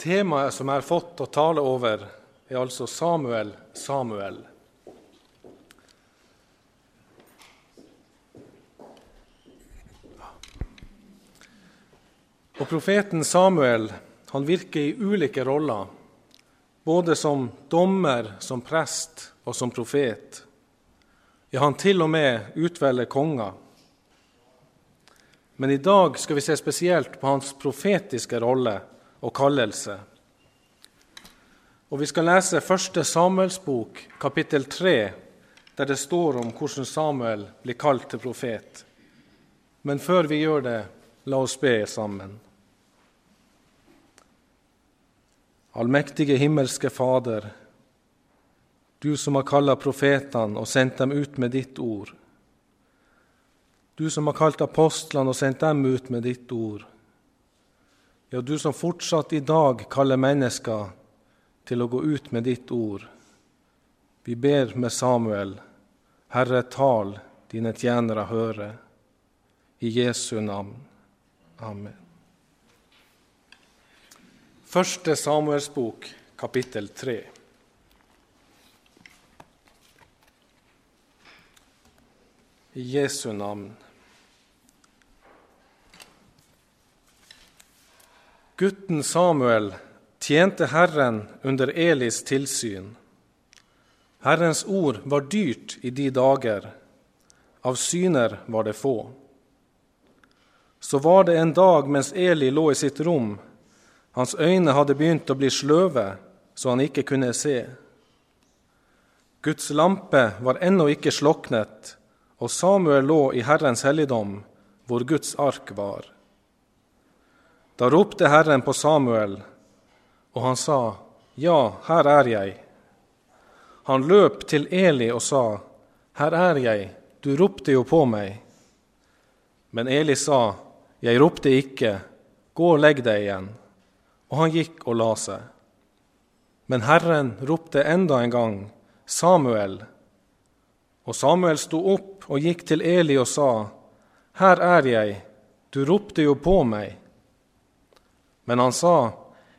Temaet som jeg har fått å tale over, er altså Samuel, Samuel. Og Profeten Samuel han virker i ulike roller, både som dommer, som prest og som profet. Ja, han til og med utvelger konger. Men i dag skal vi se spesielt på hans profetiske rolle og kallelse. Og Vi skal lese 1. Samuels bok, kapittel 3, der det står om hvordan Samuel blir kalt til profet. Men før vi gjør det, la oss be sammen. Allmektige himmelske Fader, du som har kalla profetene og sendt dem ut med ditt ord. Du som har kalt apostlene og sendt dem ut med ditt ord. Ja, du som fortsatt i dag kaller mennesker til å gå ut med ditt ord. Vi ber med Samuel, Herre, tal, dine tjenere høre. I Jesu navn. Amen. Første Samuels bok, kapittel tre. I Jesu navn. Gutten Samuel tjente Herren under Elis tilsyn. Herrens ord var dyrt i de dager, av syner var det få. Så var det en dag mens Eli lå i sitt rom hans øyne hadde begynt å bli sløve, så han ikke kunne se. Guds lampe var ennå ikke sloknet, og Samuel lå i Herrens helligdom, hvor Guds ark var. Da ropte Herren på Samuel, og han sa, Ja, her er jeg. Han løp til Eli og sa, Her er jeg, du ropte jo på meg. Men Eli sa, Jeg ropte ikke, gå og legg deg igjen og han gikk og la seg. Men Herren ropte enda en gang, Samuel. Og Samuel sto opp og gikk til Eli og sa, Her er jeg, du ropte jo på meg. Men han sa,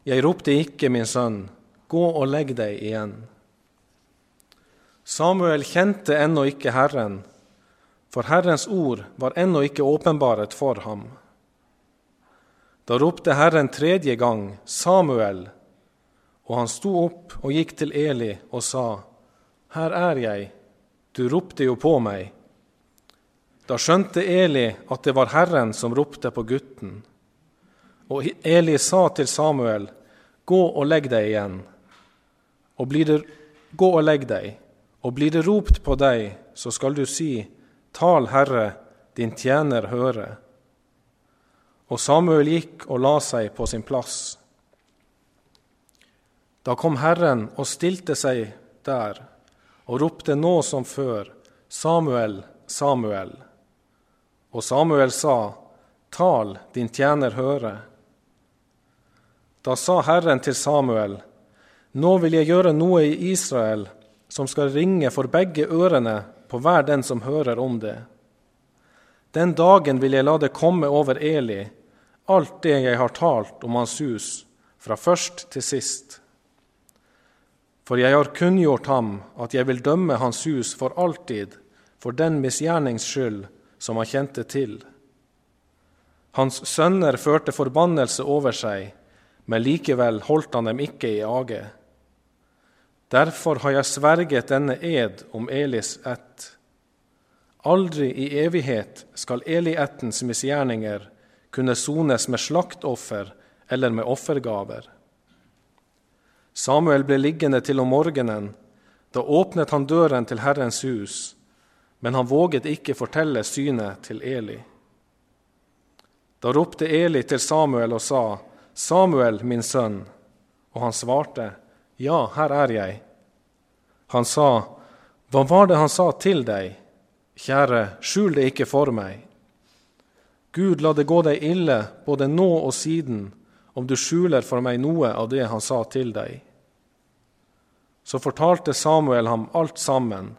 Jeg ropte ikke, min sønn, gå og legg deg igjen. Samuel kjente ennå ikke Herren, for Herrens ord var ennå ikke åpenbaret for ham. Da ropte Herren tredje gang, Samuel, og han sto opp og gikk til Eli og sa, Her er jeg, du ropte jo på meg. Da skjønte Eli at det var Herren som ropte på gutten. Og Eli sa til Samuel, Gå og legg deg igjen. Og blir det, gå og legg deg, og blir det ropt på deg, så skal du si, Tal, Herre, din tjener høre. Og Samuel gikk og la seg på sin plass. Da kom Herren og stilte seg der og ropte nå som før, Samuel, Samuel. Og Samuel sa, Tal, din tjener høre. Da sa Herren til Samuel, Nå vil jeg gjøre noe i Israel som skal ringe for begge ørene på hver den som hører om det. Den dagen vil jeg la det komme over Eli, alt det jeg har talt om Hans hus, fra først til sist. For jeg har kunngjort ham at jeg vil dømme Hans hus for alltid, for den misgjernings skyld som han kjente til. Hans sønner førte forbannelse over seg, men likevel holdt han dem ikke i age. Derfor har jeg sverget denne ed om Elis ett. Aldri i evighet skal Eli-ættens misgjerninger kunne sones med slaktoffer eller med offergaver. Samuel ble liggende til om morgenen. Da åpnet han døren til Herrens hus, men han våget ikke fortelle synet til Eli. Da ropte Eli til Samuel og sa, 'Samuel, min sønn.' Og han svarte, 'Ja, her er jeg.' Han sa, 'Hva var det han sa til deg?' 'Kjære, skjul det ikke for meg.' Gud, la det gå deg ille både nå og siden, om du skjuler for meg noe av det han sa til deg. Så fortalte Samuel ham alt sammen,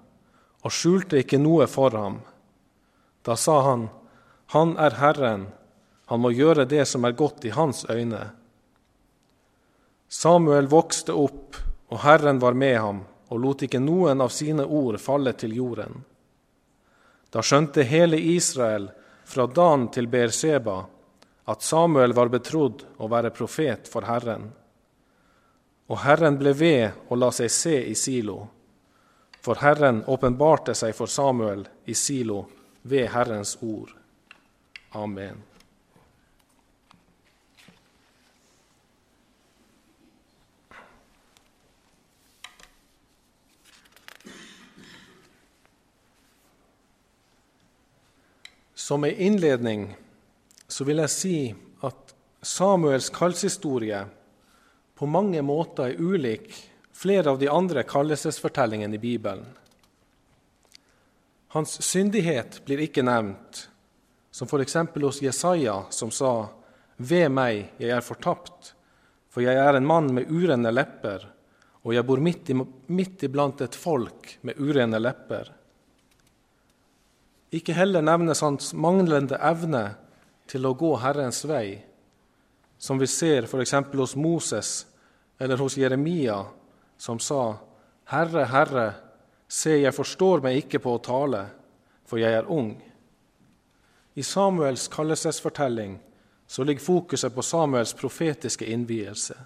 og skjulte ikke noe for ham. Da sa han, Han er Herren, han må gjøre det som er godt i hans øyne. Samuel vokste opp, og Herren var med ham, og lot ikke noen av sine ord falle til jorden. Da skjønte hele Israel, fra Dan til Berseba, at Samuel var betrodd å være profet for Herren. Og Herren ble ved og la seg se i Silo, for Herren åpenbarte seg for Samuel i Silo ved Herrens ord. Amen. Som en innledning så vil jeg si at Samuels kallshistorie på mange måter er ulik flere av de andre kallelsesfortellingene i Bibelen. Hans syndighet blir ikke nevnt, som f.eks. hos Jesaja, som sa:" Ved meg, jeg er fortapt, for jeg er en mann med urene lepper, og jeg bor midt, i, midt iblant et folk med urene lepper. Ikke heller nevnes hans manglende evne til å gå Herrens vei, som vi ser f.eks. hos Moses eller hos Jeremia, som sa:" Herre, Herre, se, jeg forstår meg ikke på å tale, for jeg er ung. I Samuels kallelsesfortelling så ligger fokuset på Samuels profetiske innvielse.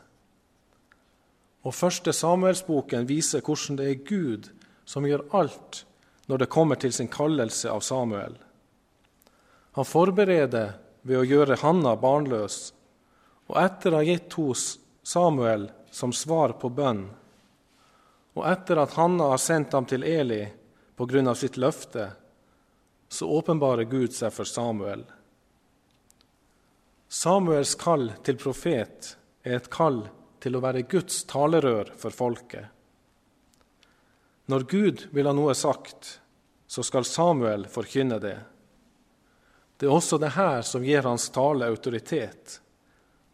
Og første Samuelsboken viser hvordan det er Gud som gjør alt når det kommer til sin kallelse av Samuel. Han forbereder ved å gjøre Hanna barnløs, og etter å ha gitt hos Samuel som svar på bønn, og etter at Hanna har sendt ham til Eli på grunn av sitt løfte, så åpenbarer Gud seg for Samuel. Samuels kall til profet er et kall til å være Guds talerør for folket. Når Gud vil ha noe sagt, så skal Samuel forkynne det. Det er også det her som gir hans tale autoritet,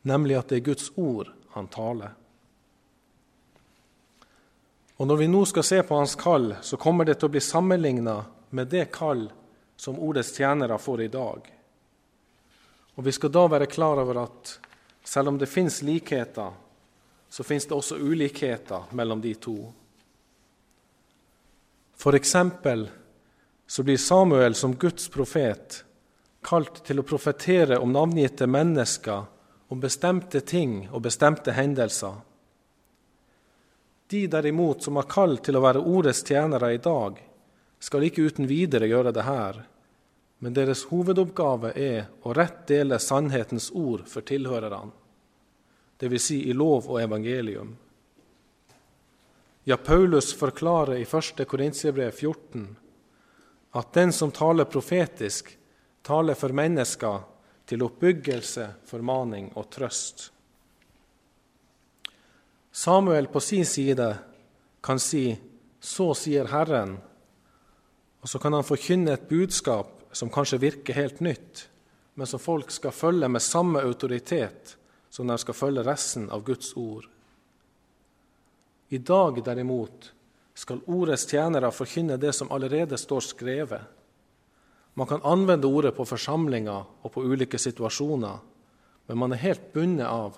nemlig at det er Guds ord han taler. Og Når vi nå skal se på hans kall, så kommer det til å bli sammenligna med det kall som ordets tjenere får i dag. Og Vi skal da være klar over at selv om det fins likheter, så fins det også ulikheter mellom de to. For eksempel så blir Samuel som Guds profet kalt til å profetere om navngitte mennesker, om bestemte ting og bestemte hendelser. De derimot som har kall til å være ordets tjenere i dag, skal ikke uten videre gjøre det her, men deres hovedoppgave er å rett dele sannhetens ord for tilhørerne, dvs. Si i lov og evangelium. Ja, Paulus forklarer i 1. Korintiebrev 14 at den som taler profetisk, taler for mennesker til oppbyggelse, formaning og trøst. Samuel på sin side kan si 'Så sier Herren', og så kan han forkynne et budskap som kanskje virker helt nytt, men som folk skal følge med samme autoritet som de skal følge resten av Guds ord. I dag, derimot, skal ordets tjenere forkynne det som allerede står skrevet. Man kan anvende ordet på forsamlinger og på ulike situasjoner, men man er helt bundet av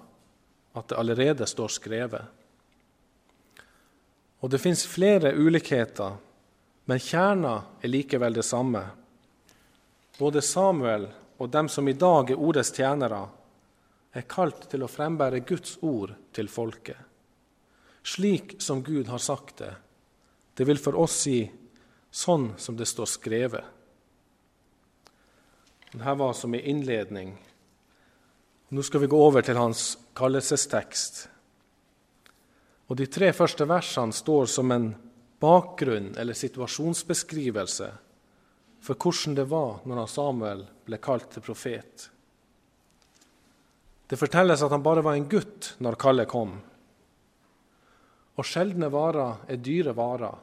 at det allerede står skrevet. Og det fins flere ulikheter, men kjerna er likevel det samme. Både Samuel og dem som i dag er ordets tjenere, er kalt til å frembære Guds ord til folket slik som Gud har sagt det. Det vil for oss si sånn som det står skrevet. Dette var som en innledning. Nå skal vi gå over til hans kallelsestekst. Og De tre første versene står som en bakgrunn eller situasjonsbeskrivelse for hvordan det var når Samuel ble kalt til profet. Det fortelles at han bare var en gutt når kallet kom. Og sjeldne varer er dyre varer.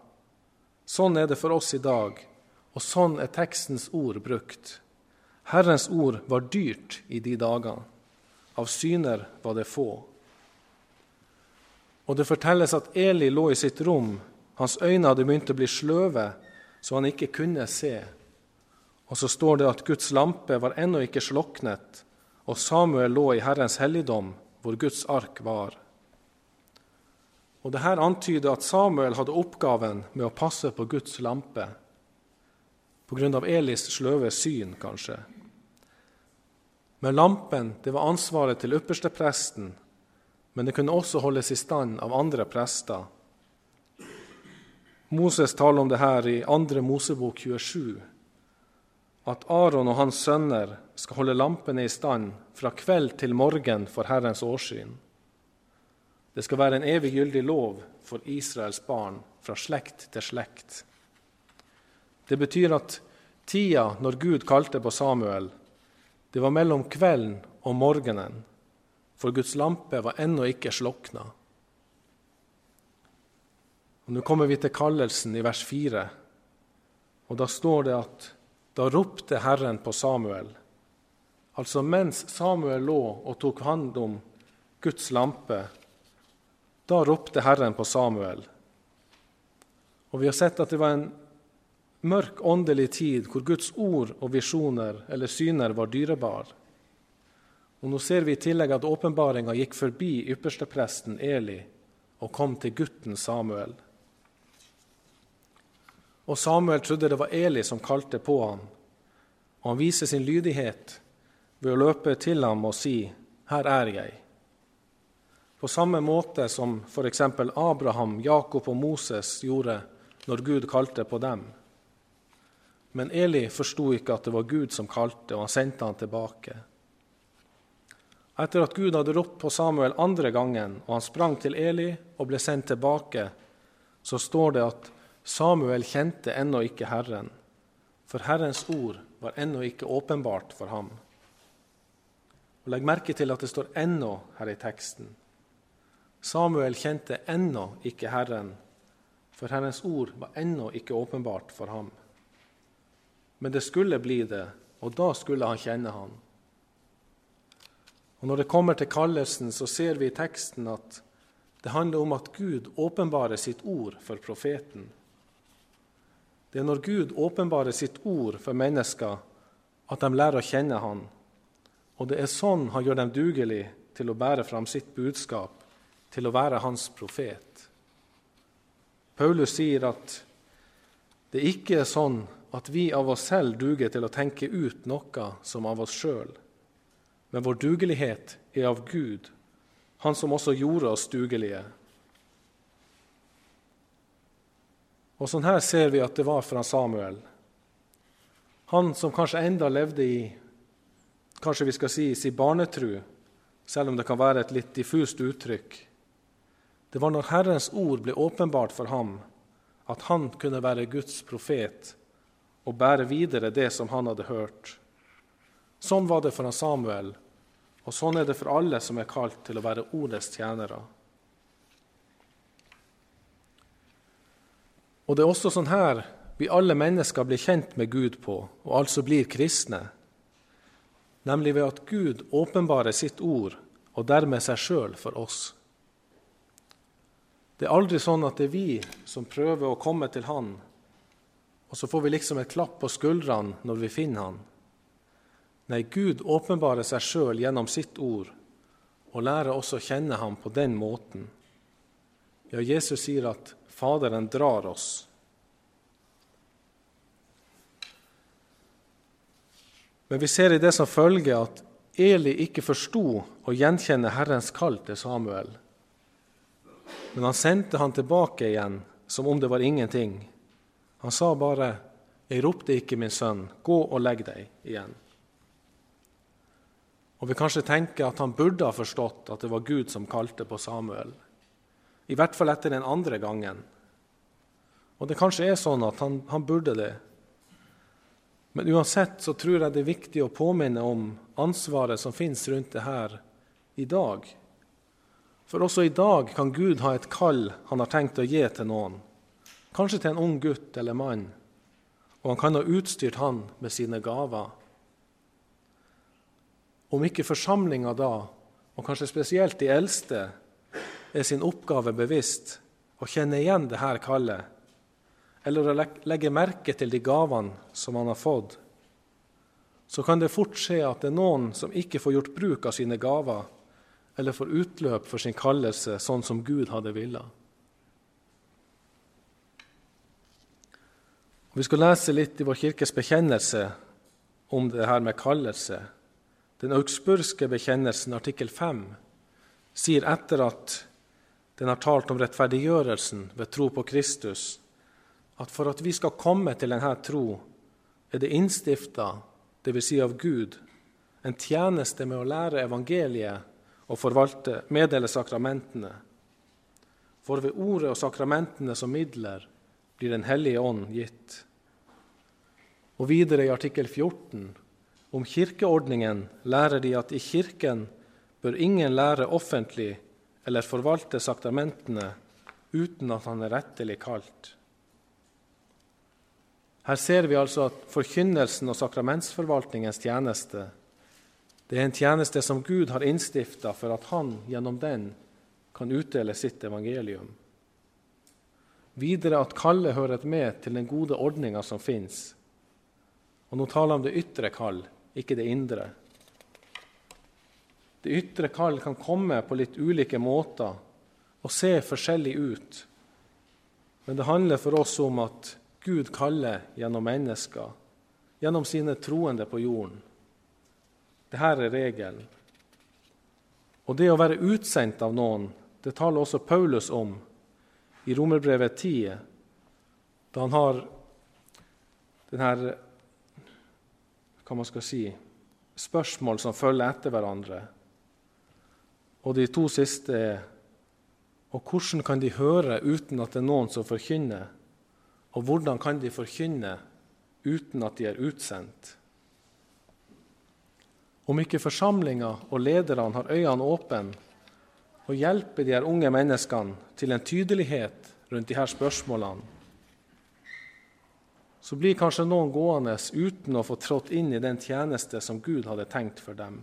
Sånn er det for oss i dag, og sånn er tekstens ord brukt. Herrens ord var dyrt i de dagene. Av syner var det få. Og det fortelles at Eli lå i sitt rom. Hans øyne hadde begynt å bli sløve, så han ikke kunne se. Og så står det at Guds lampe var ennå ikke sloknet, og Samuel lå i Herrens helligdom, hvor Guds ark var. Og det her antyder at Samuel hadde oppgaven med å passe på Guds lampe, pga. Elis sløve syn, kanskje. Men lampen det var ansvaret til ypperstepresten, men det kunne også holdes i stand av andre prester. Moses taler om det her i 2. Mosebok 27, at Aron og hans sønner skal holde lampene i stand fra kveld til morgen for Herrens årsyn. Det skal være en evig gyldig lov for Israels barn fra slekt til slekt. Det betyr at tida når Gud kalte på Samuel, det var mellom kvelden og morgenen, for Guds lampe var ennå ikke slokna. Og Nå kommer vi til kallelsen i vers 4, og da står det at da ropte Herren på Samuel. Altså mens Samuel lå og tok hånd om Guds lampe, da ropte Herren på Samuel. Og vi har sett at det var en mørk åndelig tid hvor Guds ord og visjoner eller syner var dyrebar. Og nå ser vi i tillegg at åpenbaringa gikk forbi ypperstepresten Eli og kom til gutten Samuel. Og Samuel trodde det var Eli som kalte på ham, og han viser sin lydighet ved å løpe til ham og si, 'Her er jeg'. På samme måte som f.eks. Abraham, Jakob og Moses gjorde når Gud kalte på dem. Men Eli forsto ikke at det var Gud som kalte, og han sendte han tilbake. Etter at Gud hadde ropt på Samuel andre gangen, og han sprang til Eli og ble sendt tilbake, så står det at Samuel kjente ennå ikke Herren, for Herrens ord var ennå ikke åpenbart for ham. Og Legg merke til at det står 'ennå' her i teksten. Samuel kjente ennå ikke Herren, for Herrens ord var ennå ikke åpenbart for ham. Men det skulle bli det, og da skulle han kjenne han. Og Når det kommer til kallelsen, så ser vi i teksten at det handler om at Gud åpenbarer sitt ord for profeten. Det er når Gud åpenbarer sitt ord for mennesker, at de lærer å kjenne Han. Og det er sånn Han gjør dem dugelig til å bære fram sitt budskap, til å være Hans profet. Paulus sier at det ikke er sånn at vi av oss selv duger til å tenke ut noe som av oss sjøl, men vår dugelighet er av Gud, Han som også gjorde oss dugelige. Og sånn her ser vi at det var fra Samuel. Han som kanskje enda levde i kanskje vi skal si sin barnetru, selv om det kan være et litt diffust uttrykk. Det var når Herrens ord ble åpenbart for ham, at han kunne være Guds profet og bære videre det som han hadde hørt. Sånn var det for Samuel, og sånn er det for alle som er kalt til å være ordets tjenere. Og det er også sånn her vi alle mennesker blir kjent med Gud på, og altså blir kristne, nemlig ved at Gud åpenbarer sitt ord og dermed seg sjøl for oss. Det er aldri sånn at det er vi som prøver å komme til Han, og så får vi liksom et klapp på skuldrene når vi finner Han. Nei, Gud åpenbarer seg sjøl gjennom sitt ord og lærer oss å kjenne Ham på den måten. Ja, Jesus sier at Faderen drar oss. Men vi ser i det som følger at Eli ikke forsto å gjenkjenne Herrens kall til Samuel. Men han sendte han tilbake igjen som om det var ingenting. Han sa bare, 'Jeg ropte ikke, min sønn, gå og legg deg igjen.' Og Vi kanskje tenker at han burde ha forstått at det var Gud som kalte på Samuel. I hvert fall etter den andre gangen. Og det kanskje er sånn at han, han burde det. Men uansett så tror jeg det er viktig å påminne om ansvaret som finnes rundt det her i dag. For også i dag kan Gud ha et kall han har tenkt å gi til noen. Kanskje til en ung gutt eller mann. Og han kan ha utstyrt han med sine gaver. Om ikke forsamlinga da, og kanskje spesielt de eldste, er sin oppgave bevisst å kjenne igjen det her kallet, eller å legge merke til de gavene som han har fått, så kan det fort skje at det er noen som ikke får gjort bruk av sine gaver, eller får utløp for sin kallelse sånn som Gud hadde villa. Vi skal lese litt i vår kirkes bekjennelse om det her med kallelse. Den augsburgske bekjennelsen, artikkel 5, sier etter at den har talt om rettferdiggjørelsen ved tro på Kristus, at for at vi skal komme til denne tro, er det innstifta, dvs. Si av Gud, en tjeneste med å lære evangeliet og forvalte, meddele sakramentene. For ved ordet og sakramentene som midler blir Den hellige ånd gitt. Og videre i artikkel 14 om kirkeordningen lærer de at i Kirken bør ingen lære offentlig eller forvalte sakramentene uten at han er rettelig kalt. Her ser vi altså at forkynnelsen og sakramentsforvaltningens tjeneste det er en tjeneste som Gud har innstifta for at han gjennom den kan utdele sitt evangelium. Videre at kallet hører med til den gode ordninga som fins. Og nå taler han om det ytre kall, ikke det indre. Det ytre kall kan komme på litt ulike måter og se forskjellig ut. Men det handler for oss om at Gud kaller gjennom mennesker, gjennom sine troende på jorden. Dette er regelen. Og det å være utsendt av noen, det taler også Paulus om i Romerbrevet 10, da han har denne hva man skal si, spørsmål som følger etter hverandre. Og de to siste er Og hvordan kan de høre uten at det er noen som forkynner? Og hvordan kan de forkynne uten at de er utsendt? Om ikke forsamlinga og lederne har øynene åpne og hjelper de her unge menneskene til en tydelighet rundt de her spørsmålene, så blir kanskje noen gående uten å få trådt inn i den tjeneste som Gud hadde tenkt for dem.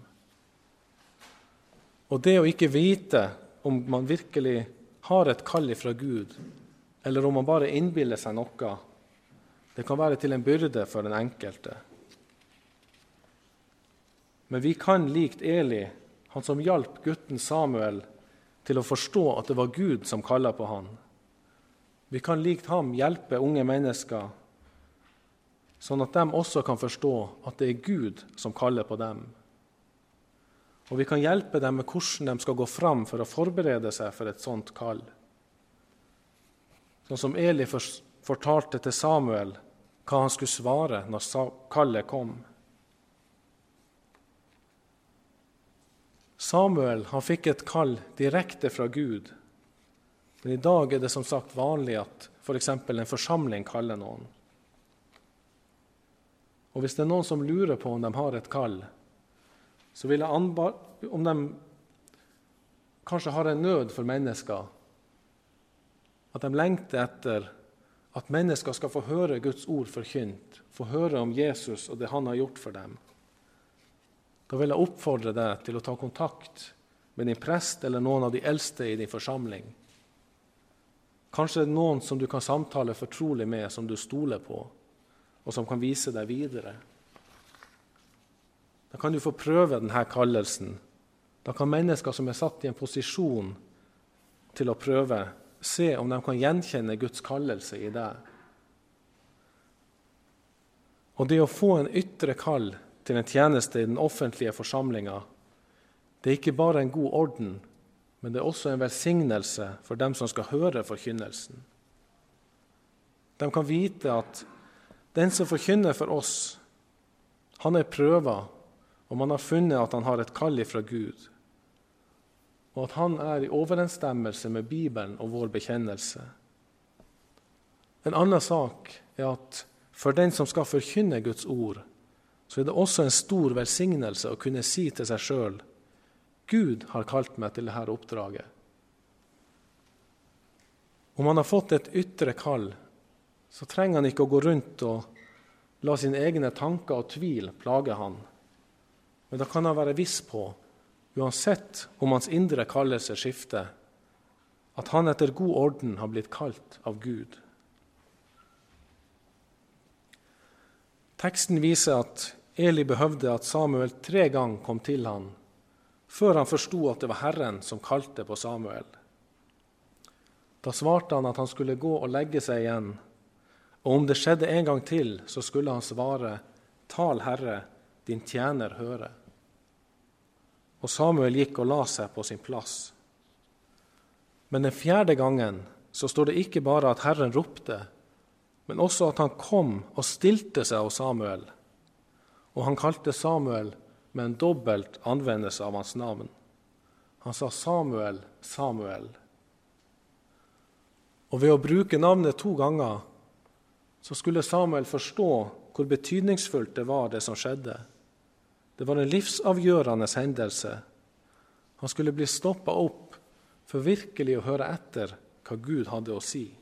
Og det å ikke vite om man virkelig har et kall fra Gud, eller om man bare innbiller seg noe, det kan være til en byrde for den enkelte. Men vi kan likt Eli, han som hjalp gutten Samuel til å forstå at det var Gud som kalla på han. Vi kan likt ham hjelpe unge mennesker sånn at de også kan forstå at det er Gud som kaller på dem. Og vi kan hjelpe dem med hvordan de skal gå fram for å forberede seg for et sånt kall. Sånn som Eli fortalte til Samuel hva han skulle svare når kallet kom. Samuel han fikk et kall direkte fra Gud, men i dag er det som sagt vanlig at f.eks. For en forsamling kaller noen. Og hvis det er noen som lurer på om de har et kall, så vil jeg anbar om de kanskje har en nød for mennesker, at de lengter etter at mennesker skal få høre Guds ord forkynt, få høre om Jesus og det han har gjort for dem. Da vil jeg oppfordre deg til å ta kontakt med din prest eller noen av de eldste i din forsamling. Kanskje det er noen som du kan samtale fortrolig med, som du stoler på og som kan vise deg videre. Da kan du få prøve denne kallelsen. Da kan mennesker som er satt i en posisjon til å prøve, se om de kan gjenkjenne Guds kallelse i deg. Og det å få en ytre kall til en tjeneste i den offentlige forsamlinga, det er ikke bare en god orden, men det er også en velsignelse for dem som skal høre forkynnelsen. De kan vite at den som forkynner for oss, han er prøva, og man har funnet at han har et kall ifra Gud, og at han er i overensstemmelse med Bibelen og vår bekjennelse. En annen sak er at for den som skal forkynne Guds ord, så er det også en stor velsignelse å kunne si til seg sjøl Gud har kalt meg til dette oppdraget. Om han har fått et ytre kall, så trenger han ikke å gå rundt og la sine egne tanker og tvil plage han. Men da kan han være viss på, uansett om hans indre kallelse skifter, at han etter god orden har blitt kalt av Gud. Teksten viser at Eli behøvde at Samuel tre ganger kom til han, før han forsto at det var Herren som kalte på Samuel. Da svarte han at han skulle gå og legge seg igjen Og om det skjedde en gang til, så skulle han svare, Tal, Herre, din tjener høre. Og Samuel gikk og la seg på sin plass. Men den fjerde gangen så står det ikke bare at Herren ropte, men også at han kom og stilte seg hos Samuel. Og han kalte Samuel med en dobbelt anvendelse av hans navn. Han sa 'Samuel, Samuel'. Og ved å bruke navnet to ganger så skulle Samuel forstå hvor betydningsfullt det var, det som skjedde. Det var en livsavgjørende hendelse. Han skulle bli stoppa opp for virkelig å høre etter hva Gud hadde å si.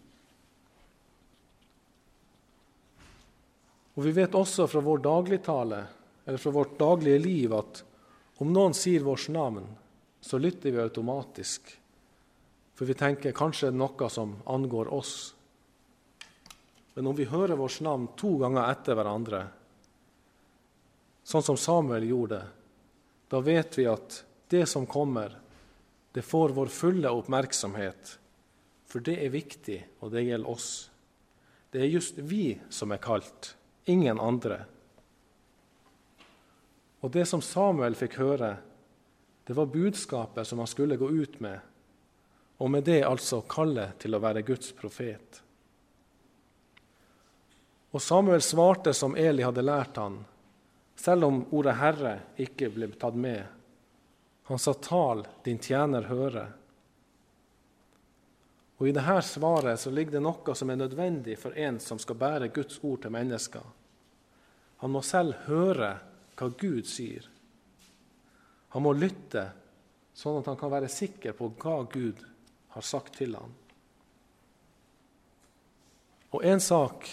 Og Vi vet også fra vår dagligtale eller fra vårt daglige liv at om noen sier vårt navn, så lytter vi automatisk. For vi tenker kanskje det er noe som angår oss. Men om vi hører vårt navn to ganger etter hverandre, sånn som Samuel gjorde, da vet vi at det som kommer, det får vår fulle oppmerksomhet. For det er viktig, og det gjelder oss. Det er just vi som er kalt, ingen andre. Og det som Samuel fikk høre, det var budskapet som han skulle gå ut med, og med det altså kallet til å være Guds profet. Og Samuel svarte som Eli hadde lært han, selv om ordet 'Herre' ikke ble tatt med. Han sa 'Tal, din tjener høre'. Og I dette svaret så ligger det noe som er nødvendig for en som skal bære Guds ord til mennesker. Han må selv høre hva Gud sier. Han må lytte, sånn at han kan være sikker på hva Gud har sagt til ham. Og én sak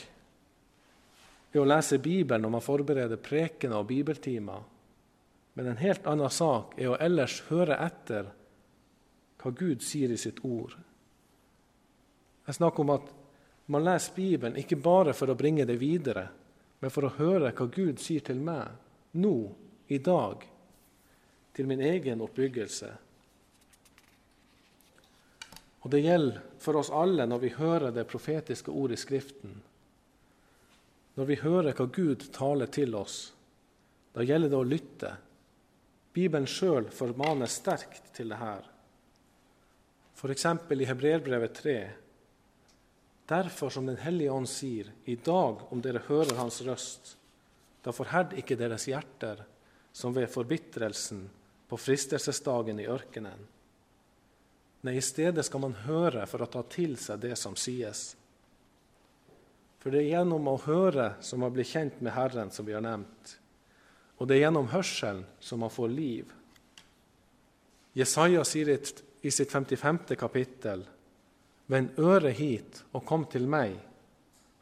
er å lese Bibelen når man forbereder prekener og bibeltimer. Men en helt annen sak er å ellers høre etter hva Gud sier i sitt ord. Jeg snakker om at man leser Bibelen ikke bare for å bringe det videre, men for å høre hva Gud sier til meg nå, i dag, til min egen oppbyggelse. Og Det gjelder for oss alle når vi hører det profetiske ordet i Skriften. Når vi hører hva Gud taler til oss, da gjelder det å lytte. Bibelen sjøl formaner sterkt til det her. F.eks. i Hebreerbrevet 3. Derfor, som Den hellige ånd sier, i dag, om dere hører Hans røst, da forherd ikke deres hjerter som ved forbitrelsen på fristelsesdagen i ørkenen. Nei, i stedet skal man høre for å ta til seg det som sies. For det er gjennom å høre som man blir kjent med Herren, som vi har nevnt. Og det er gjennom hørselen som man får liv. Jesaja sier i sitt 55. kapittel.: Vend øret hit og kom til meg.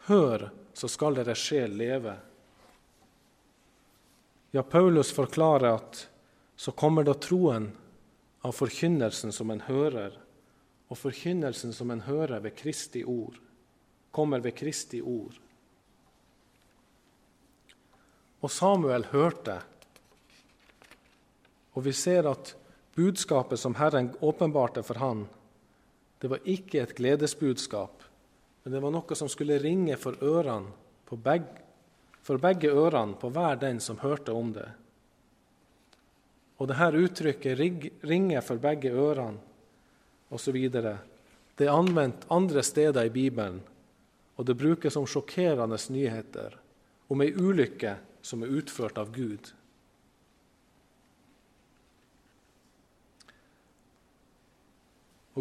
Hør, så skal deres sjel leve. Ja, Paulus forklarer at så kommer da troen av forkynnelsen som en hører, og forkynnelsen som en hører ved Kristi ord, kommer ved Kristi ord. Og Samuel hørte, og vi ser at budskapet som Herren åpenbarte for han, det var ikke et gledesbudskap, men det var noe som skulle ringe for begge, for begge ørene på hver den som hørte om det. Og dette uttrykket 'ringe for begge ørene' osv. Det er anvendt andre steder i Bibelen, og det brukes som sjokkerende nyheter om ei ulykke som er utført av Gud.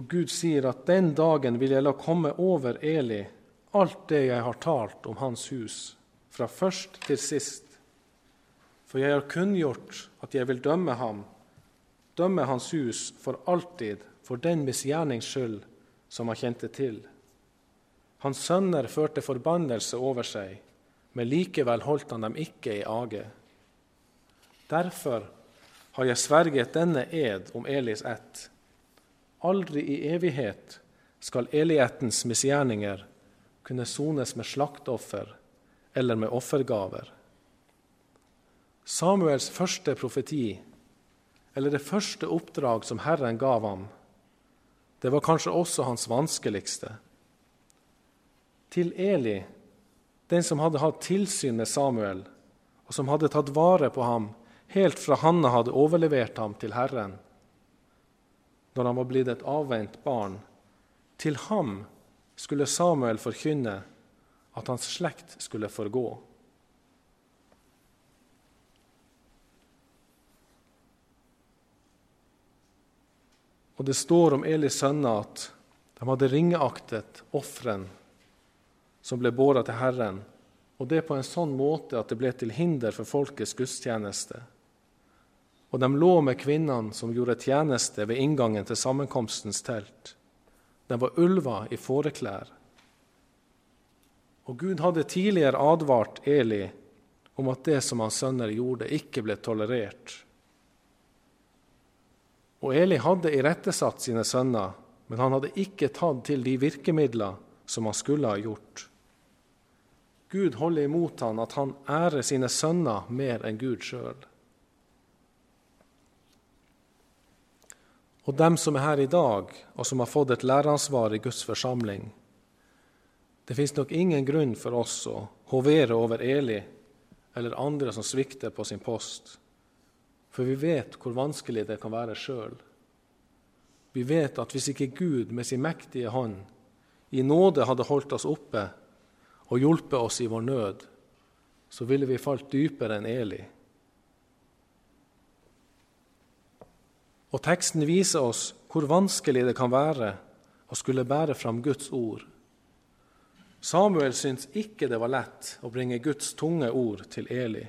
Og Gud sier at den dagen vil jeg la komme over Eli alt det jeg har talt om hans hus fra først til sist. For jeg har kunngjort at jeg vil dømme ham, dømme hans hus for alltid for den misgjernings skyld som han kjente til. Hans sønner førte forbannelse over seg, men likevel holdt han dem ikke i age. Derfor har jeg sverget denne ed om Elis ett. Aldri i evighet skal elighetens misgjerninger kunne sones med slaktoffer eller med offergaver. Samuels første profeti, eller det første oppdrag som Herren gav ham, det var kanskje også hans vanskeligste. Til Eli den som hadde hatt tilsyn med Samuel, og som hadde tatt vare på ham helt fra Hanna hadde overlevert ham til Herren, når han var blitt et avvent barn, til ham skulle Samuel forkynne at hans slekt skulle forgå. Og det står om Elis sønner at de hadde ringeaktet ofren som ble båret til Herren, og det på en sånn måte at det ble til hinder for folkets gudstjeneste. Og de lå med kvinnene som gjorde tjeneste ved inngangen til sammenkomstens telt. De var ulver i fåreklær. Og Gud hadde tidligere advart Eli om at det som hans sønner gjorde, ikke ble tolerert. Og Eli hadde irettesatt sine sønner, men han hadde ikke tatt til de virkemidler som han skulle ha gjort. Gud holder imot han at han ærer sine sønner mer enn Gud sjøl. Og dem som er her i dag, og som har fått et læreansvar i Guds forsamling Det fins nok ingen grunn for oss å hovere over Eli eller andre som svikter på sin post. For vi vet hvor vanskelig det kan være sjøl. Vi vet at hvis ikke Gud med sin mektige hånd i nåde hadde holdt oss oppe og hjulpet oss i vår nød, så ville vi falt dypere enn Eli. Og teksten viser oss hvor vanskelig det kan være å skulle bære fram Guds ord. Samuel syntes ikke det var lett å bringe Guds tunge ord til Eli.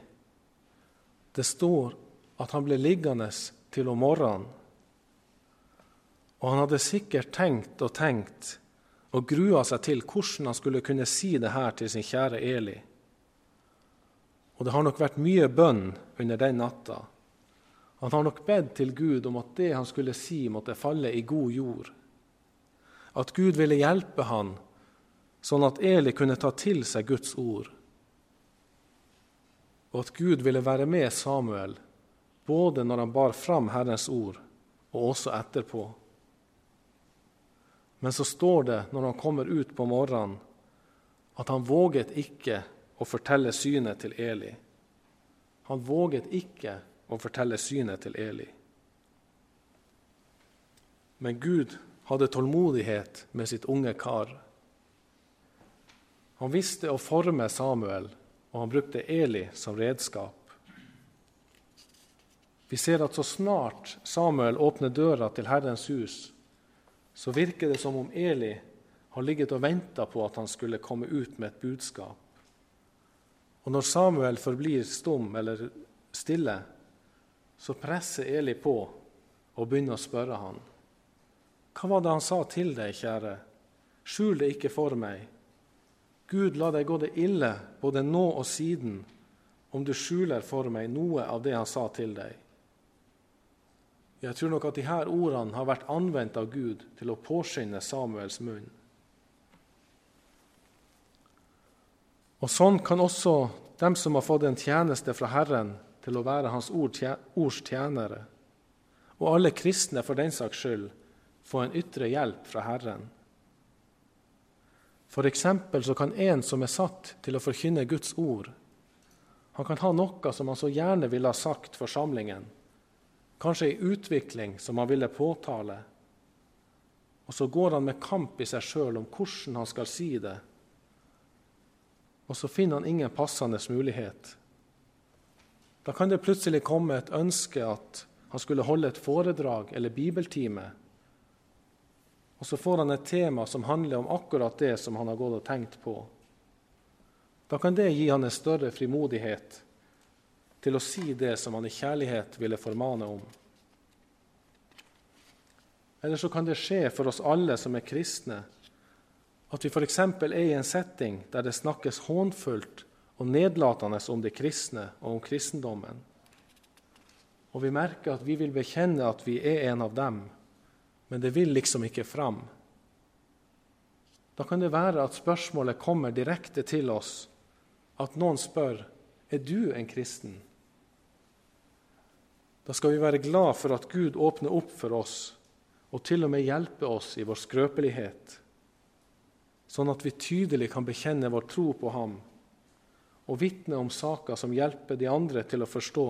Det står at han ble liggende til om morgenen. Og han hadde sikkert tenkt og tenkt og grua seg til hvordan han skulle kunne si det her til sin kjære Eli. Og det har nok vært mye bønn under den natta. Han har nok bedt til Gud om at det han skulle si, måtte falle i god jord. At Gud ville hjelpe han, sånn at Eli kunne ta til seg Guds ord. Og at Gud ville være med Samuel både når han bar fram Herrens ord, og også etterpå. Men så står det når han kommer ut på morgenen, at han våget ikke å fortelle synet til Eli. Han våget ikke å fortelle synet til Eli. Men Gud hadde tålmodighet med sitt unge kar. Han visste å forme Samuel, og han brukte Eli som redskap. Vi ser at så snart Samuel åpner døra til Herrens hus, så virker det som om Eli har ligget og venta på at han skulle komme ut med et budskap. Og når Samuel forblir stum eller stille, så presser Eli på og begynner å spørre han. Hva var det han sa til deg, kjære? Skjul det ikke for meg. Gud la deg gå det ille både nå og siden, om du skjuler for meg noe av det han sa til deg. Jeg tror nok at her ordene har vært anvendt av Gud til å påskynde Samuels munn. Og Sånn kan også dem som har fått en tjeneste fra Herren til å være Hans ords tjenere, og alle kristne for den saks skyld, få en ytre hjelp fra Herren. For så kan en som er satt til å forkynne Guds ord, han kan ha noe som han så gjerne ville ha sagt forsamlingen, kanskje ei utvikling som han ville påtale. Og så går han med kamp i seg sjøl om hvordan han skal si det. Og så finner han ingen passende mulighet. Da kan det plutselig komme et ønske at han skulle holde et foredrag eller bibeltime. Og så får han et tema som handler om akkurat det som han har gått og tenkt på. Da kan det gi han en større frimodighet til å si det som han i kjærlighet ville formane om. Eller så kan det skje for oss alle som er kristne, at vi f.eks. er i en setting der det snakkes hånfullt og nedlatende om de kristne og om kristendommen. Og vi merker at vi vil bekjenne at vi er en av dem, men det vil liksom ikke fram. Da kan det være at spørsmålet kommer direkte til oss, at noen spør er du en kristen. Da skal vi være glad for at Gud åpner opp for oss og til og med hjelper oss i vår skrøpelighet, sånn at vi tydelig kan bekjenne vår tro på Ham og vitne om saker som hjelper de andre til å forstå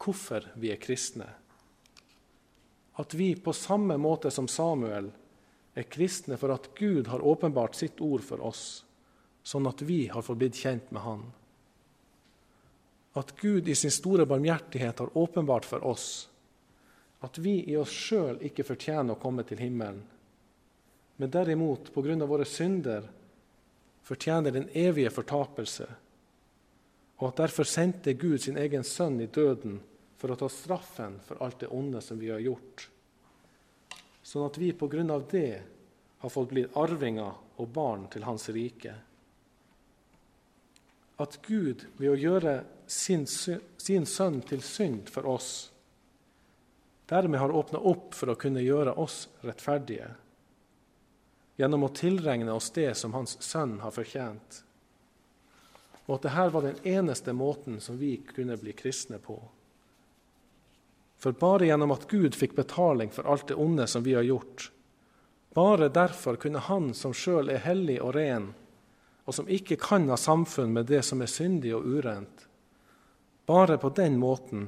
hvorfor vi er kristne. At vi på samme måte som Samuel er kristne for at Gud har åpenbart sitt ord for oss, sånn at vi har fått blitt kjent med Han. At Gud i sin store barmhjertighet har åpenbart for oss at vi i oss sjøl ikke fortjener å komme til himmelen, men derimot på grunn av våre synder fortjener den evige fortapelse, og at derfor sendte Gud sin egen sønn i døden for å ta straffen for alt det onde som vi har gjort, sånn at vi på grunn av det har fått blitt arvinger og barn til Hans rike. At Gud ved å gjøre sin, sin sønn til synd for oss dermed har åpna opp for å kunne gjøre oss rettferdige gjennom å tilregne oss det som hans sønn har fortjent, og at dette var den eneste måten som vi kunne bli kristne på. For bare gjennom at Gud fikk betaling for alt det onde som vi har gjort, bare derfor kunne Han som sjøl er hellig og ren, og som ikke kan ha samfunn med det som er syndig og urent, bare på den måten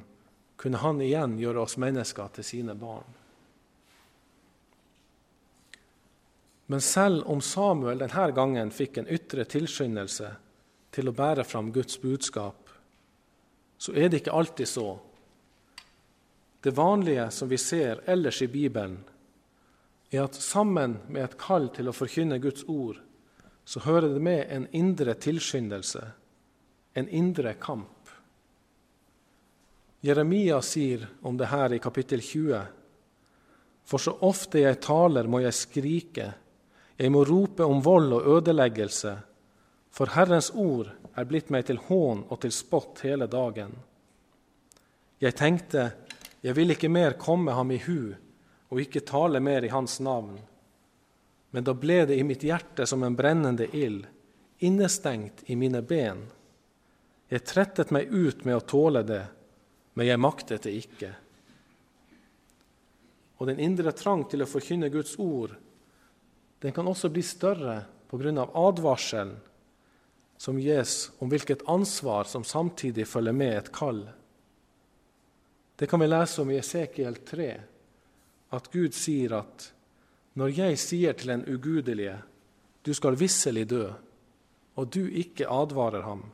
kunne Han igjen gjøre oss mennesker til sine barn. Men selv om Samuel denne gangen fikk en ytre tilskyndelse til å bære fram Guds budskap, så er det ikke alltid så. Det vanlige som vi ser ellers i Bibelen, er at sammen med et kall til å forkynne Guds ord, så hører det med en indre tilskyndelse, en indre kamp. Jeremia sier om det her i kapittel 20.: For så ofte jeg taler, må jeg skrike, jeg må rope om vold og ødeleggelse, for Herrens ord er blitt meg til hån og til spott hele dagen. Jeg tenkte, jeg vil ikke mer komme ham i hu og ikke tale mer i hans navn. Men da ble det i mitt hjerte som en brennende ild, innestengt i mine ben. Jeg trettet meg ut med å tåle det, men jeg maktet det ikke. Og den indre trang til å forkynne Guds ord den kan også bli større pga. advarselen som gis om hvilket ansvar som samtidig følger med et kall. Det kan vi lese om i Esekiel 3, at Gud sier at når jeg sier til en ugudelige, du skal visselig dø, og du ikke advarer ham,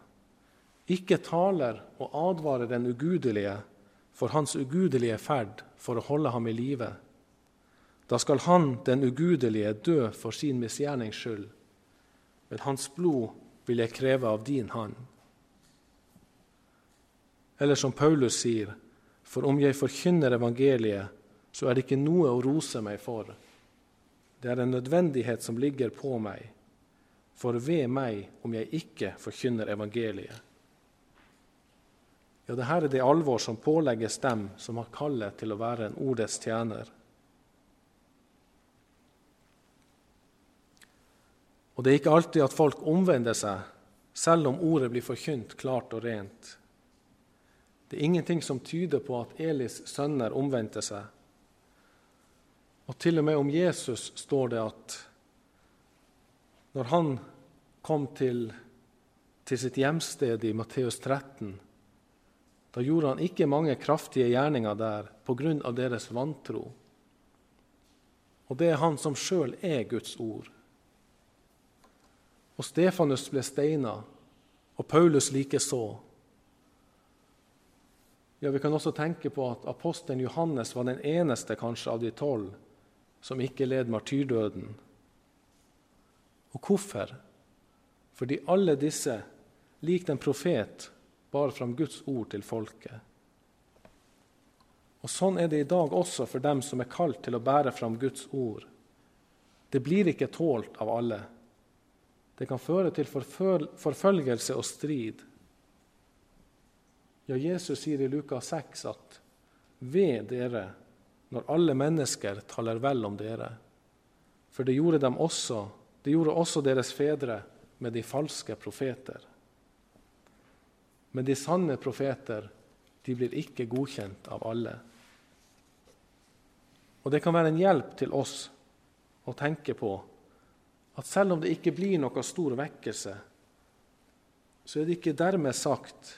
ikke taler og advarer den ugudelige for hans ugudelige ferd for å holde ham i live, da skal han, den ugudelige, dø for sin misgjernings skyld, men hans blod vil jeg kreve av din hand. Eller som Paulus sier, for om jeg forkynner evangeliet, så er det ikke noe å rose meg for. Det er en nødvendighet som ligger på meg, for ved meg om jeg ikke forkynner evangeliet. Ja, dette er det alvor som pålegges dem som har kallet til å være en ordets tjener. Og det er ikke alltid at folk omvender seg, selv om ordet blir forkynt klart og rent. Det er ingenting som tyder på at Elis sønner omvendte seg. Og til og med om Jesus står det at når han kom til, til sitt hjemsted i Matteus 13, da gjorde han ikke mange kraftige gjerninger der pga. deres vantro. Og det er han som sjøl er Guds ord. Og Stefanus ble steina, og Paulus likeså. Ja, vi kan også tenke på at apostelen Johannes var den eneste kanskje av de tolv som ikke led martyrdøden. Og hvorfor? Fordi alle disse, lik en profet, bar fram Guds ord til folket. Og Sånn er det i dag også for dem som er kalt til å bære fram Guds ord. Det blir ikke tålt av alle. Det kan føre til forfølgelse og strid. Ja, Jesus sier i Lukas 6 at ved dere når alle mennesker taler vel om dere. For det gjorde, dem også, det gjorde også deres fedre med de falske profeter. Men de sanne profeter de blir ikke godkjent av alle. Og Det kan være en hjelp til oss å tenke på at selv om det ikke blir noe stor vekkelse, så er det ikke dermed sagt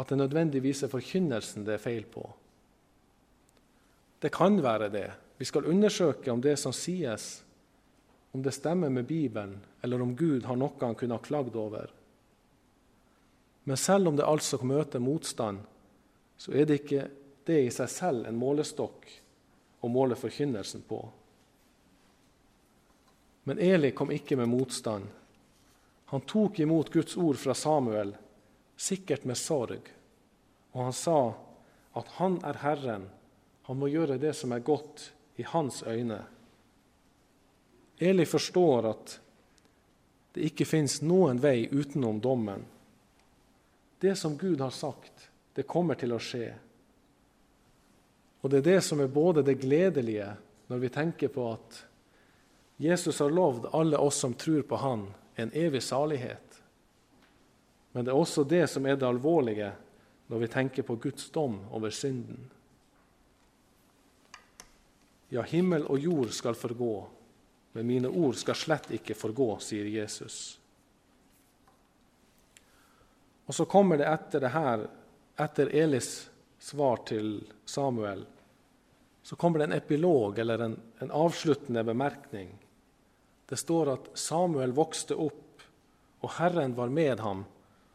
at det nødvendigvis er forkynnelsen det er feil på. Det kan være det. Vi skal undersøke om det som sies, om det stemmer med Bibelen, eller om Gud har noe han kunne ha klagd over. Men selv om det altså møter motstand, så er det ikke det i seg selv en målestokk å måle forkynnelsen på. Men Eli kom ikke med motstand. Han tok imot Guds ord fra Samuel, sikkert med sorg, og han sa at han er Herren, han må gjøre det som er godt i hans øyne. Eli forstår at det ikke fins noen vei utenom dommen. Det som Gud har sagt, det kommer til å skje. Og det er det som er både det gledelige når vi tenker på at Jesus har lovd alle oss som tror på Han, en evig salighet. Men det er også det som er det alvorlige når vi tenker på Guds dom over synden. Ja, himmel og jord skal forgå, men mine ord skal slett ikke forgå, sier Jesus. Og så kommer det etter det her, etter Elis svar til Samuel, så kommer det en epilog, eller en, en avsluttende bemerkning. Det står at Samuel vokste opp, og Herren var med ham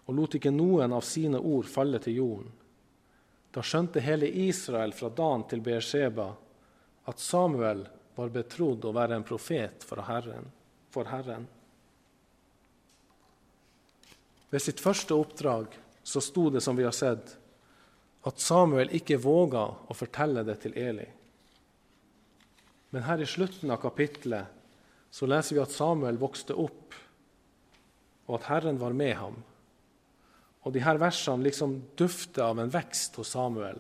og lot ikke noen av sine ord falle til jorden. Da skjønte hele Israel fra Dan til Beersheba at Samuel var betrodd å være en profet for Herren. For Herren. Ved sitt første oppdrag så sto det, som vi har sett, at Samuel ikke våga å fortelle det til Eli. Men her i slutten av kapittelet så leser vi at Samuel vokste opp, og at Herren var med ham. Og de her versene liksom dufter av en vekst hos Samuel.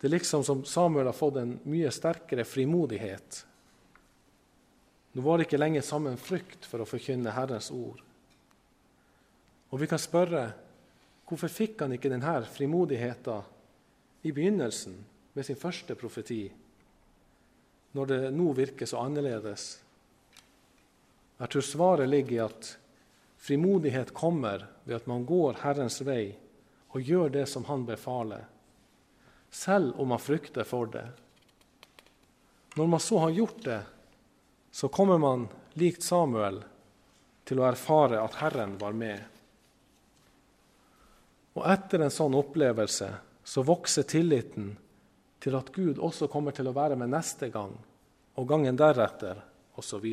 Det er liksom som Samuel har fått en mye sterkere frimodighet. Nå var det ikke lenger sammen frykt for å forkynne Herrens ord. Og vi kan spørre hvorfor fikk han ikke denne frimodigheten i begynnelsen med sin første profeti, når det nå virker så annerledes? Jeg tror svaret ligger i at frimodighet kommer ved at man går Herrens vei og gjør det som Han befaler selv om man frykter for det. Når man så har gjort det, så kommer man, likt Samuel, til å erfare at Herren var med. Og etter en sånn opplevelse så vokser tilliten til at Gud også kommer til å være med neste gang og gangen deretter osv.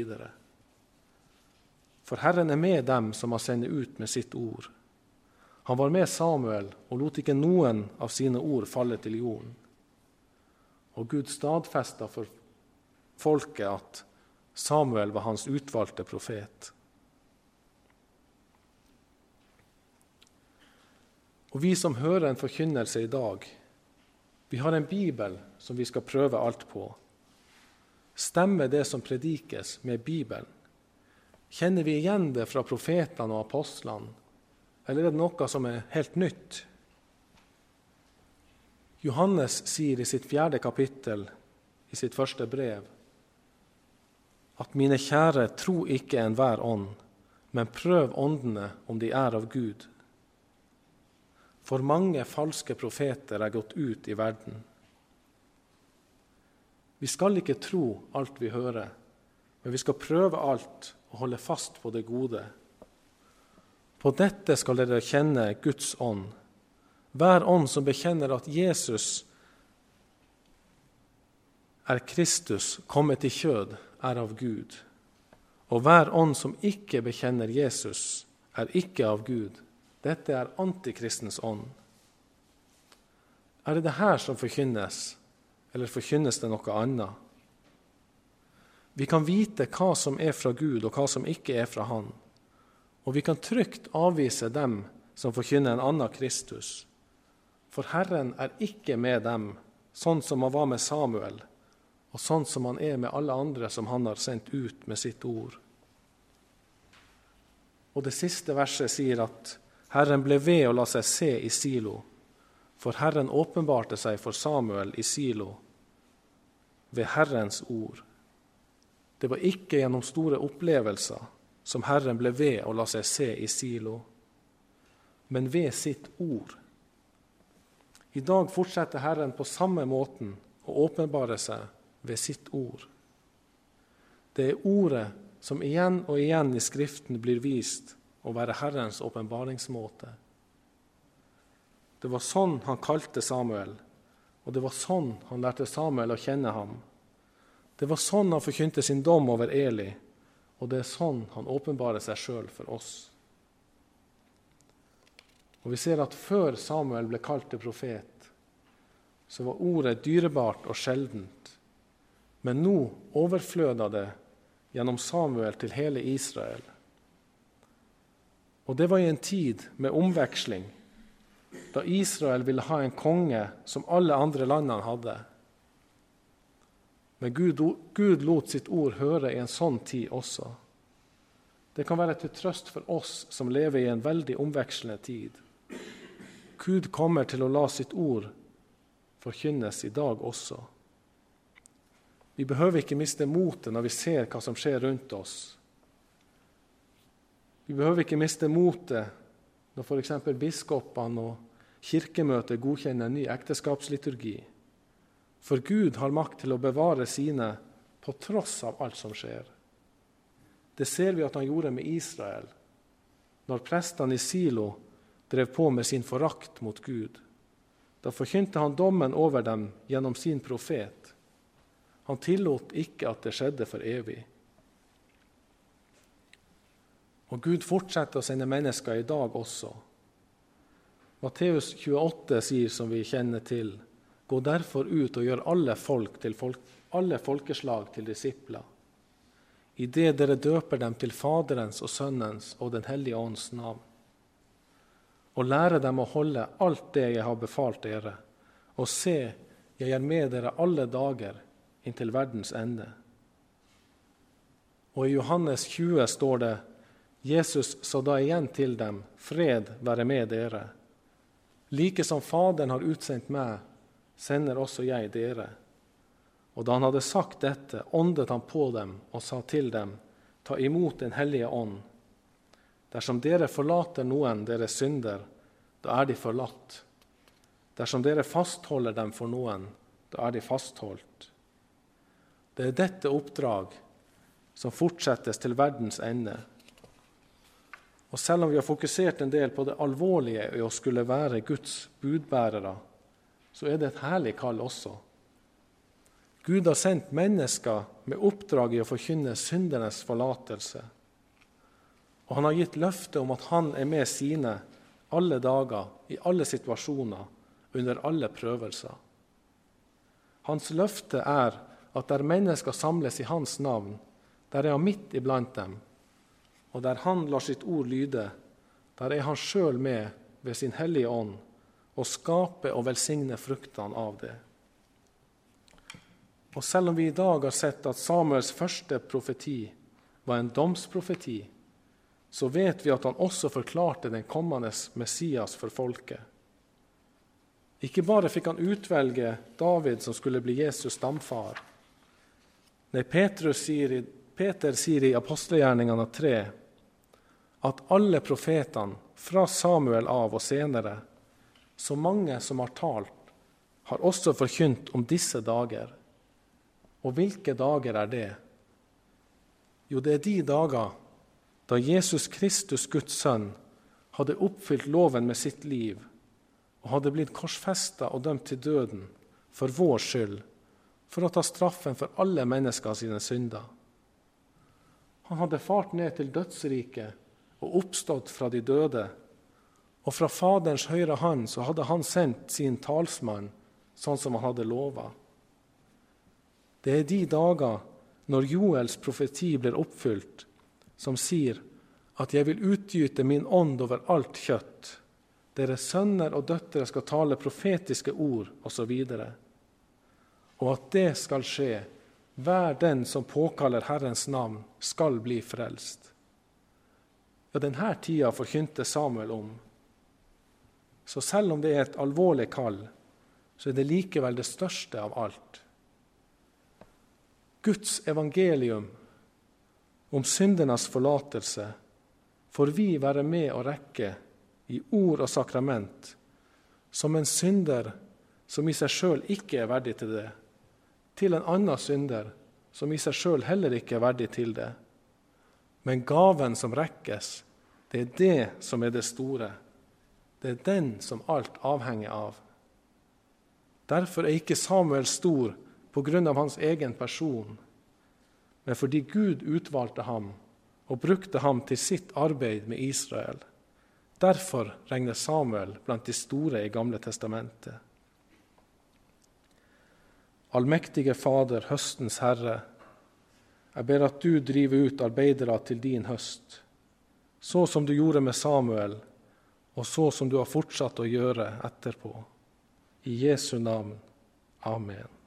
For Herren er med dem som har sendt ut med sitt ord. Han var med Samuel og lot ikke noen av sine ord falle til jorden. Og Gud stadfesta for folket at Samuel var hans utvalgte profet. Og vi som hører en forkynnelse i dag, vi har en bibel som vi skal prøve alt på. Stemmer det som predikes, med Bibelen? Kjenner vi igjen det fra profetene og apostlene? Eller er det noe som er helt nytt? Johannes sier i sitt fjerde kapittel, i sitt første brev, at mine kjære, tro ikke enhver ånd, men prøv åndene om de er av Gud. For mange falske profeter er gått ut i verden. Vi skal ikke tro alt vi hører, men vi skal prøve alt og holde fast på det gode. På dette skal dere kjenne Guds ånd. Hver ånd som bekjenner at Jesus er Kristus kommet i kjød, er av Gud. Og hver ånd som ikke bekjenner Jesus, er ikke av Gud. Dette er antikristens ånd. Er det det her som forkynnes, eller forkynnes det noe annet? Vi kan vite hva som er fra Gud, og hva som ikke er fra Han. Og vi kan trygt avvise dem som forkynner en annen Kristus. For Herren er ikke med dem, sånn som han var med Samuel, og sånn som han er med alle andre som han har sendt ut med sitt ord. Og det siste verset sier at Herren ble ved å la seg se i Silo, for Herren åpenbarte seg for Samuel i Silo ved Herrens ord. Det var ikke gjennom store opplevelser, som Herren ble ved å la seg se i Silo. men ved sitt ord. I dag fortsetter Herren på samme måten å åpenbare seg ved sitt ord. Det er ordet som igjen og igjen i Skriften blir vist å være Herrens åpenbaringsmåte. Det var sånn han kalte Samuel, og det var sånn han lærte Samuel å kjenne ham. Det var sånn han forkynte sin dom over Eli, og det er sånn han åpenbarer seg sjøl for oss. Og Vi ser at før Samuel ble kalt til profet, så var ordet dyrebart og sjeldent. Men nå overfløda det gjennom Samuel til hele Israel. Og det var i en tid med omveksling, da Israel ville ha en konge som alle andre landene hadde. Men Gud, Gud lot sitt ord høre i en sånn tid også. Det kan være til trøst for oss som lever i en veldig omvekslende tid. Gud kommer til å la sitt ord forkynnes i dag også. Vi behøver ikke miste motet når vi ser hva som skjer rundt oss. Vi behøver ikke miste motet når f.eks. biskopene og Kirkemøtet godkjenner en ny ekteskapsliturgi. For Gud har makt til å bevare sine på tross av alt som skjer. Det ser vi at han gjorde med Israel, når prestene i Silo drev på med sin forakt mot Gud. Da forkynte han dommen over dem gjennom sin profet. Han tillot ikke at det skjedde for evig. Og Gud fortsetter å sende mennesker i dag også. Matteus 28 sier, som vi kjenner til, Gå derfor ut og gjør alle folk til folk, alle folkeslag til disipler, idet dere døper dem til Faderens og Sønnens og Den hellige ånds navn, og lærer dem å holde alt det jeg har befalt dere, og se, jeg er med dere alle dager inntil verdens ende. Og i Johannes 20 står det Jesus sa da igjen til dem, fred være med dere. Like som Faderen har utsendt meg, sender også jeg dere. Og da han hadde sagt dette, åndet han på dem og sa til dem, ta imot Den hellige ånd. Dersom dere forlater noen deres synder, da er de forlatt. Dersom dere fastholder dem for noen, da er de fastholdt. Det er dette oppdrag som fortsettes til verdens ende. Og selv om vi har fokusert en del på det alvorlige i å skulle være Guds budbærere, så er det et herlig kall også. Gud har sendt mennesker med oppdrag i å forkynne syndernes forlatelse. Og han har gitt løfte om at han er med sine alle dager, i alle situasjoner, under alle prøvelser. Hans løfte er at der mennesker samles i hans navn, der er han midt iblant dem. Og der han lar sitt ord lyde, der er han sjøl med ved sin hellige ånd og skaper og velsigner fruktene av det. Og selv om vi i dag har sett at Samuels første profeti var en domsprofeti, så vet vi at han også forklarte den kommende Messias for folket. Ikke bare fikk han utvelge David, som skulle bli Jesus stamfar. Nei, Peter sier i apostelgjerningene 3 at alle profetene, fra Samuel av og senere, så mange som har talt, har også forkynt om disse dager. Og hvilke dager er det? Jo, det er de dager da Jesus Kristus, Guds sønn, hadde oppfylt loven med sitt liv og hadde blitt korsfesta og dømt til døden for vår skyld, for å ta straffen for alle mennesker sine synder. Han hadde fart ned til dødsriket og oppstått fra de døde og fra Faderens høyre hånd så hadde han sendt sin talsmann, sånn som han hadde lova. Det er de dager når Joels profeti blir oppfylt, som sier at jeg vil utgyte min ånd over alt kjøtt. Deres sønner og døtre skal tale profetiske ord, osv. Og, og at det skal skje, hver den som påkaller Herrens navn, skal bli frelst. Ja, denne tida forkynte Samuel om. Så selv om det er et alvorlig kall, så er det likevel det største av alt. Guds evangelium om syndenes forlatelse får vi være med å rekke i ord og sakrament, som en synder som i seg sjøl ikke er verdig til det, til en annen synder som i seg sjøl heller ikke er verdig til det. Men gaven som rekkes, det er det som er det store. Det er den som alt avhenger av. Derfor er ikke Samuel stor av hans egen person, men fordi Gud utvalgte ham og brukte ham til sitt arbeid med Israel. Derfor regner Samuel blant de store i Gamle testamentet. Allmektige Fader, høstens Herre, jeg ber at du driver ut arbeidere til din høst, så som du gjorde med Samuel, og så som du har fortsatt å gjøre etterpå. I Jesu navn. Amen.